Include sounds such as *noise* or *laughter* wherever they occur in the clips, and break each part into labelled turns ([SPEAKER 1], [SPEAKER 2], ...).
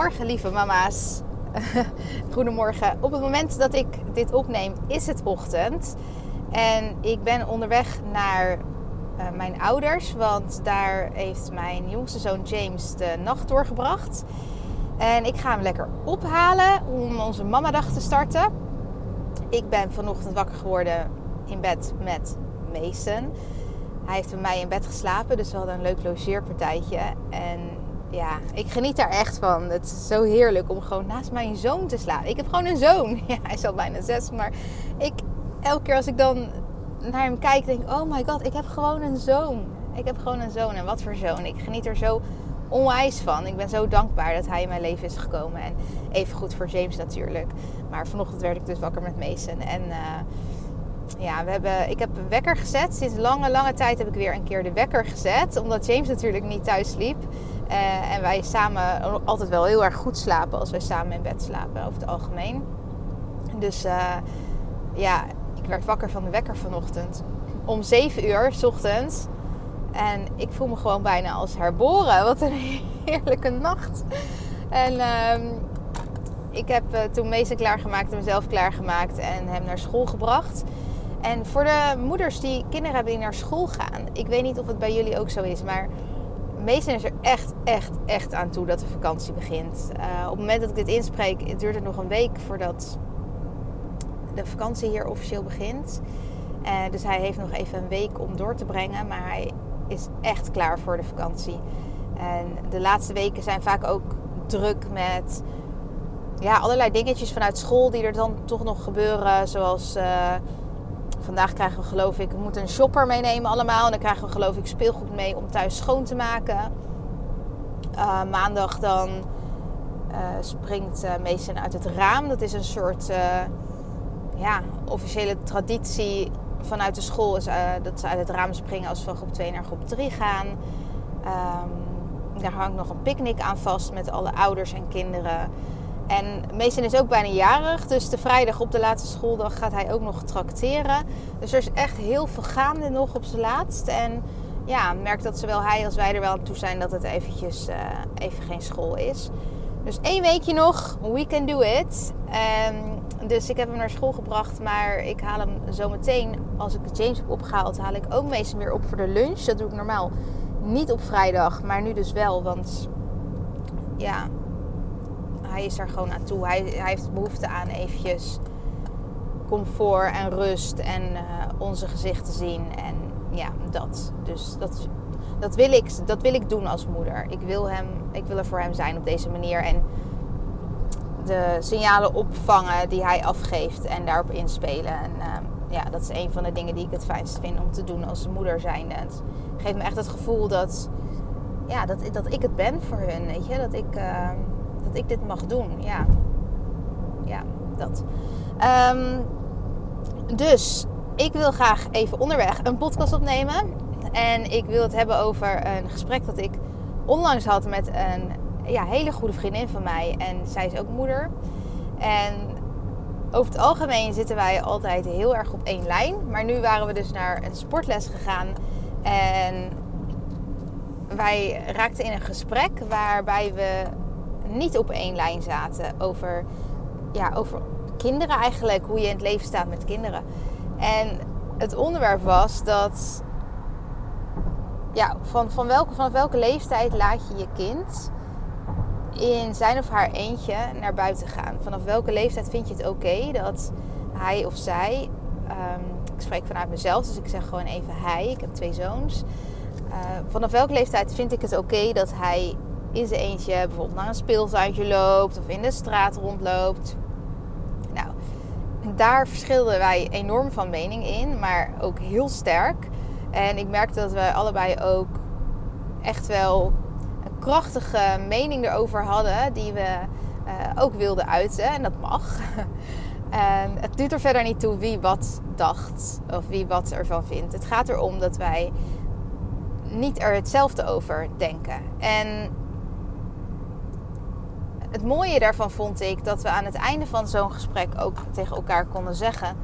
[SPEAKER 1] Goedemorgen, lieve mama's. *laughs* Goedemorgen. Op het moment dat ik dit opneem, is het ochtend. En ik ben onderweg naar uh, mijn ouders, want daar heeft mijn jongste zoon James de nacht doorgebracht. En ik ga hem lekker ophalen om onze mamadag te starten. Ik ben vanochtend wakker geworden in bed met Mason. Hij heeft bij mij in bed geslapen, dus we hadden een leuk logeerpartijtje. En ja, ik geniet daar echt van. Het is zo heerlijk om gewoon naast mijn zoon te slapen. Ik heb gewoon een zoon. *laughs* Ja, hij is al bijna zes. Maar ik, elke keer als ik dan naar hem kijk, denk ik: oh my god, ik heb gewoon een zoon. Ik heb gewoon een zoon. En wat voor zoon. Ik geniet er zo onwijs van. Ik ben zo dankbaar dat hij in mijn leven is gekomen. En even goed voor James natuurlijk. Maar vanochtend werd ik dus wakker met Mason. En uh, ja, we hebben, ik heb een wekker gezet. Sinds lange, lange tijd heb ik weer een keer de wekker gezet. Omdat James natuurlijk niet thuis liep. Uh, en wij samen altijd wel heel erg goed slapen als wij samen in bed slapen, over het algemeen. Dus uh, ja, ik werd wakker van de wekker vanochtend. Om 7 uur s ochtends. En ik voel me gewoon bijna als herboren. Wat een *laughs* heerlijke nacht. En uh, ik heb uh, toen Meester klaargemaakt en mezelf klaargemaakt en hem naar school gebracht. En voor de moeders die kinderen hebben die naar school gaan. Ik weet niet of het bij jullie ook zo is, maar meestal is er echt, echt, echt aan toe dat de vakantie begint. Uh, op het moment dat ik dit inspreek, duurt het nog een week voordat de vakantie hier officieel begint. Uh, dus hij heeft nog even een week om door te brengen, maar hij is echt klaar voor de vakantie. En de laatste weken zijn vaak ook druk met ja, allerlei dingetjes vanuit school die er dan toch nog gebeuren. Zoals uh, vandaag krijgen we geloof ik, we moeten een shopper meenemen allemaal. En dan krijgen we geloof ik speelgoed mee om thuis schoon te maken. Uh, maandag dan uh, springt uh, uit het raam. Dat is een soort ja, officiële traditie vanuit de school. Is, dat ze uit het raam springen als we van groep 2 naar groep 3 gaan. Um, daar hangt nog een picknick aan vast met alle ouders en kinderen. En Mason is ook bijna jarig, dus de vrijdag op de laatste schooldag gaat hij ook nog trakteren. Dus er is echt heel veel gaande nog op zijn laatst. En ja, merk dat zowel hij als wij er wel aan toe zijn dat het eventjes uh, even geen school is. Dus één weekje nog, we can do it. Um, dus ik heb hem naar school gebracht, maar ik haal hem zo meteen, als ik James heb opgehaald, haal ik ook Mason weer op voor de lunch. Dat doe ik normaal niet op vrijdag, maar nu dus wel, want ja, hij is er gewoon aan toe. Hij, hij heeft behoefte aan eventjes comfort en rust en uh, onze gezichten zien. En ja, dat. Dus dat, dat, wil ik, dat wil ik doen als moeder. Ik wil, hem, ik wil er voor hem zijn op deze manier. En de signalen opvangen die hij afgeeft en daarop inspelen. En uh, ja, dat is een van de dingen die ik het fijnst vind om te doen als moeder zijn. Het geeft me echt het gevoel dat, ja, dat, dat ik het ben voor hun. Weet je? Dat ik... Uh, dat ik dit mag doen. Ja, ja dat. Um, dus ik wil graag even onderweg een podcast opnemen. En ik wil het hebben over een gesprek dat ik onlangs had met een ja, hele goede vriendin van mij. En zij is ook moeder. En over het algemeen zitten wij altijd heel erg op één lijn. Maar nu waren we dus naar een sportles gegaan. En wij raakten in een gesprek waarbij we niet op één lijn zaten over, ja, over kinderen eigenlijk, hoe je in het leven staat met kinderen. En het onderwerp was dat, ja, van, van, welke, van welke leeftijd laat je je kind in zijn of haar eentje naar buiten gaan? Vanaf welke leeftijd vind je het oké dat hij of zij, um, ik spreek vanuit mezelf, dus ik zeg gewoon even hij, ik heb twee zoons. Uh, vanaf welke leeftijd vind ik het oké dat hij in zijn eentje bijvoorbeeld naar een speeltuintje loopt of in de straat rondloopt. Nou, daar verschilden wij enorm van mening in, maar ook heel sterk. En ik merkte dat we allebei ook echt wel een krachtige mening erover hadden, die we uh, ook wilden uiten. En dat mag. *laughs* en het doet er verder niet toe wie wat dacht of wie wat ervan vindt. Het gaat erom dat wij niet er hetzelfde over denken. En het mooie daarvan vond ik dat we aan het einde van zo'n gesprek ook tegen elkaar konden zeggen: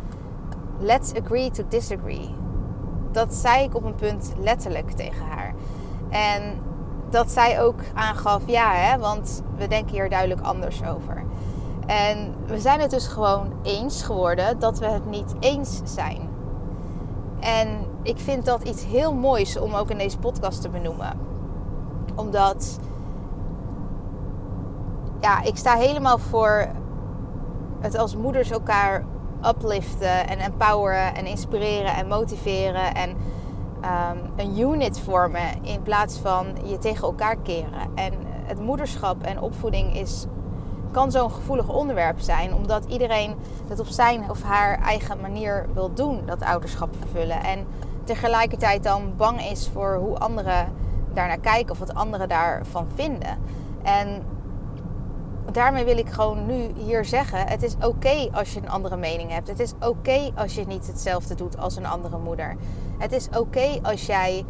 [SPEAKER 1] Let's agree to disagree. Dat zei ik op een punt letterlijk tegen haar. En dat zij ook aangaf: ja, hè, want we denken hier duidelijk anders over. En we zijn het dus gewoon eens geworden dat we het niet eens zijn. En ik vind dat iets heel moois om ook in deze podcast te benoemen. Omdat ja, ik sta helemaal voor het als moeders elkaar upliften en empoweren en inspireren en motiveren en um, een unit vormen in plaats van je tegen elkaar keren. En het moederschap en opvoeding is, kan zo'n gevoelig onderwerp zijn, omdat iedereen het op zijn of haar eigen manier wil doen, dat ouderschap vervullen. En tegelijkertijd dan bang is voor hoe anderen daarnaar kijken of wat anderen daarvan vinden. En daarmee wil ik gewoon nu hier zeggen: het is oké als je een andere mening hebt. Het is oké als je niet hetzelfde doet als een andere moeder. Het is oké als jij,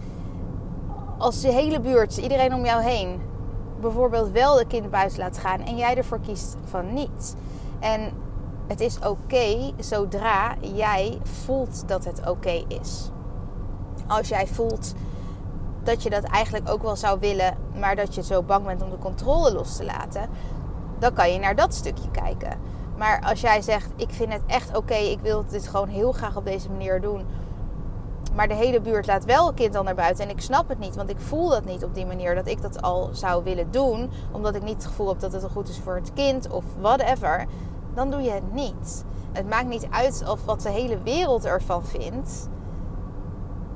[SPEAKER 1] als de hele buurt, iedereen om jou heen, bijvoorbeeld wel de kind buiten laat gaan en jij ervoor kiest van niet. En het is oké zodra jij voelt dat het oké is. Als jij voelt dat je dat eigenlijk ook wel zou willen, maar dat je zo bang bent om de controle los te laten, dan kan je naar dat stukje kijken. Maar als jij zegt, ik vind het echt oké, ik wil dit gewoon heel graag op deze manier doen. Maar de hele buurt laat wel een kind al naar buiten. En ik snap het niet, want ik voel dat niet op die manier dat ik dat al zou willen doen. Omdat ik niet het gevoel heb dat het goed is voor het kind of whatever. Dan doe je het niet. Het maakt niet uit of wat de hele wereld ervan vindt.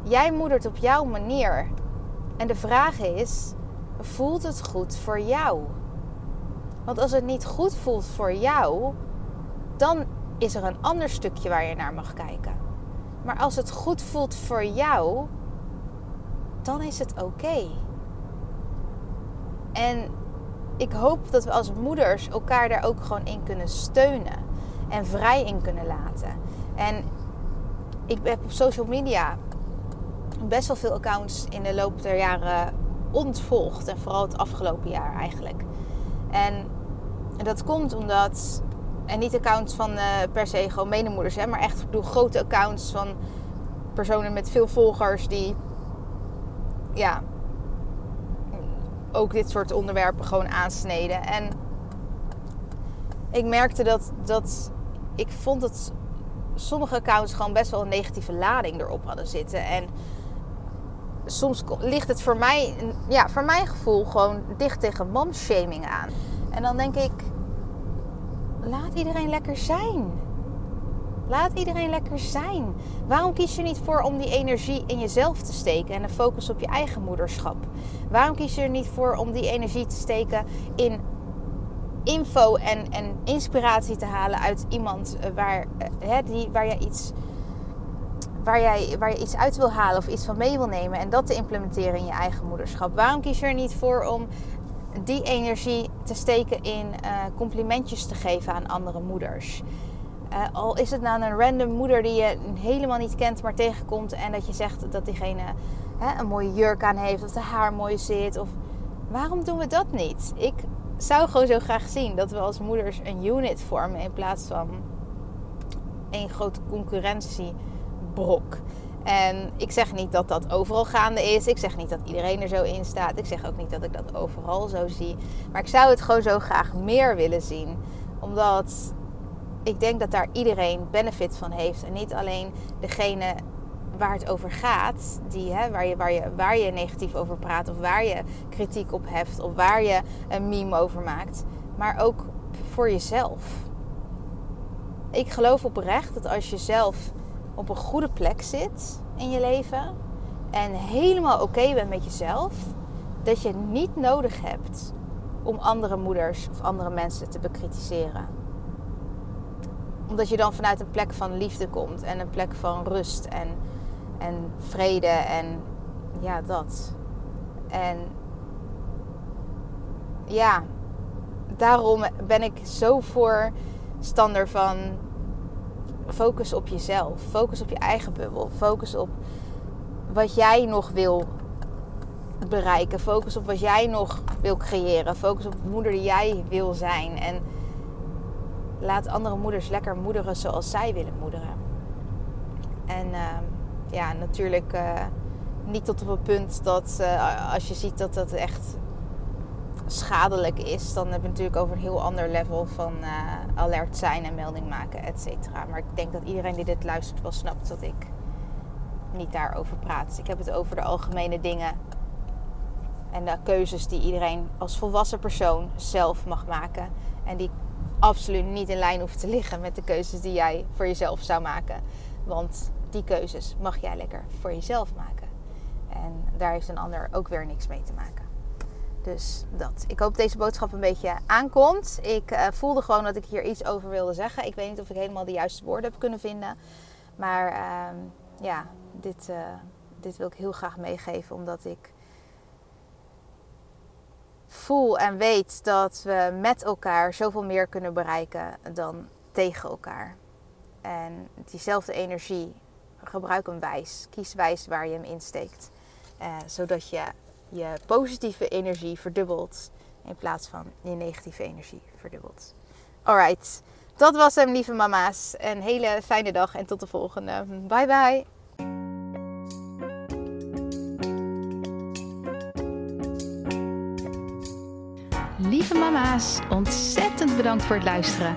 [SPEAKER 1] Jij moedert op jouw manier. En de vraag is: voelt het goed voor jou? Want als het niet goed voelt voor jou, dan is er een ander stukje waar je naar mag kijken. Maar als het goed voelt voor jou, dan is het oké. En ik hoop dat we als moeders elkaar daar ook gewoon in kunnen steunen en vrij in kunnen laten. En ik heb op social media best wel veel accounts in de loop der jaren ontvolgd. En vooral het afgelopen jaar eigenlijk. En dat komt omdat, en niet accounts van uh, per se gewoon medemoeders, hè, maar echt bedoel, grote accounts van personen met veel volgers die ja, ook dit soort onderwerpen gewoon aansneden. En ik merkte dat, dat ik vond dat sommige accounts gewoon best wel een negatieve lading erop hadden zitten. En soms ligt het voor mij, ja, voor mijn gevoel gewoon dicht tegen momshaming aan. En dan denk ik, laat iedereen lekker zijn. Laat iedereen lekker zijn. Waarom kies je niet voor om die energie in jezelf te steken en de focus op je eigen moederschap? Waarom kies je er niet voor om die energie te steken in info en, en inspiratie te halen uit iemand eh, waar, eh, hè, die, waar, je iets, waar, jij, waar je iets uit wil halen of iets van mee wil nemen en dat te implementeren in je eigen moederschap? Waarom kies je er niet voor om die energie te steken in uh, complimentjes te geven aan andere moeders. Uh, al is het nou een random moeder die je helemaal niet kent, maar tegenkomt en dat je zegt dat diegene hè, een mooie jurk aan heeft, of de haar mooi zit. Of waarom doen we dat niet? Ik zou gewoon zo graag zien dat we als moeders een unit vormen in plaats van één grote concurrentiebrok. En ik zeg niet dat dat overal gaande is. Ik zeg niet dat iedereen er zo in staat. Ik zeg ook niet dat ik dat overal zo zie. Maar ik zou het gewoon zo graag meer willen zien. Omdat ik denk dat daar iedereen benefit van heeft. En niet alleen degene waar het over gaat, die, hè, waar, je, waar, je, waar je negatief over praat, of waar je kritiek op hebt, of waar je een meme over maakt, maar ook voor jezelf. Ik geloof oprecht dat als je zelf op een goede plek zit in je leven en helemaal oké bent met jezelf, dat je niet nodig hebt om andere moeders of andere mensen te bekritiseren. omdat je dan vanuit een plek van liefde komt en een plek van rust en, en vrede en ja, dat. En ja, daarom ben ik zo voor stander van focus op jezelf. Focus op je eigen bubbel. Focus op wat jij nog wil bereiken. Focus op wat jij nog wil creëren. Focus op de moeder die jij wil zijn. En laat andere moeders lekker moederen zoals zij willen moederen. En ehm, ja, natuurlijk uh, niet tot op een punt dat uh, als je ziet dat dat echt schadelijk is, dan heb je natuurlijk over een heel ander level van uh, alert zijn en melding maken, et cetera. Maar ik denk dat iedereen die dit luistert wel snapt dat ik niet daarover praat. Ik heb het over de algemene dingen en de keuzes die iedereen als volwassen persoon zelf mag maken. En die absoluut niet in lijn hoeven te liggen met de keuzes die jij voor jezelf zou maken. Want die keuzes mag jij lekker voor jezelf maken. En daar heeft een ander ook weer niks mee te maken. Dus dat. Ik hoop deze boodschap een beetje aankomt. Ik uh, voelde gewoon dat ik hier iets over wilde zeggen. Ik weet niet of ik helemaal de juiste woorden heb kunnen vinden. Maar uh, ja, dit, uh, dit wil ik heel graag meegeven. Omdat ik voel en weet dat we met elkaar zoveel meer kunnen bereiken dan tegen elkaar. En diezelfde energie, gebruik hem wijs. Kies wijs waar je hem insteekt. Uh, zodat je je positieve energie verdubbelt in plaats van je negatieve energie verdubbelt. Alright, dat was hem lieve mama's. Een hele fijne dag en tot de volgende. Bye bye.
[SPEAKER 2] Lieve mama's, ontzettend bedankt voor het luisteren.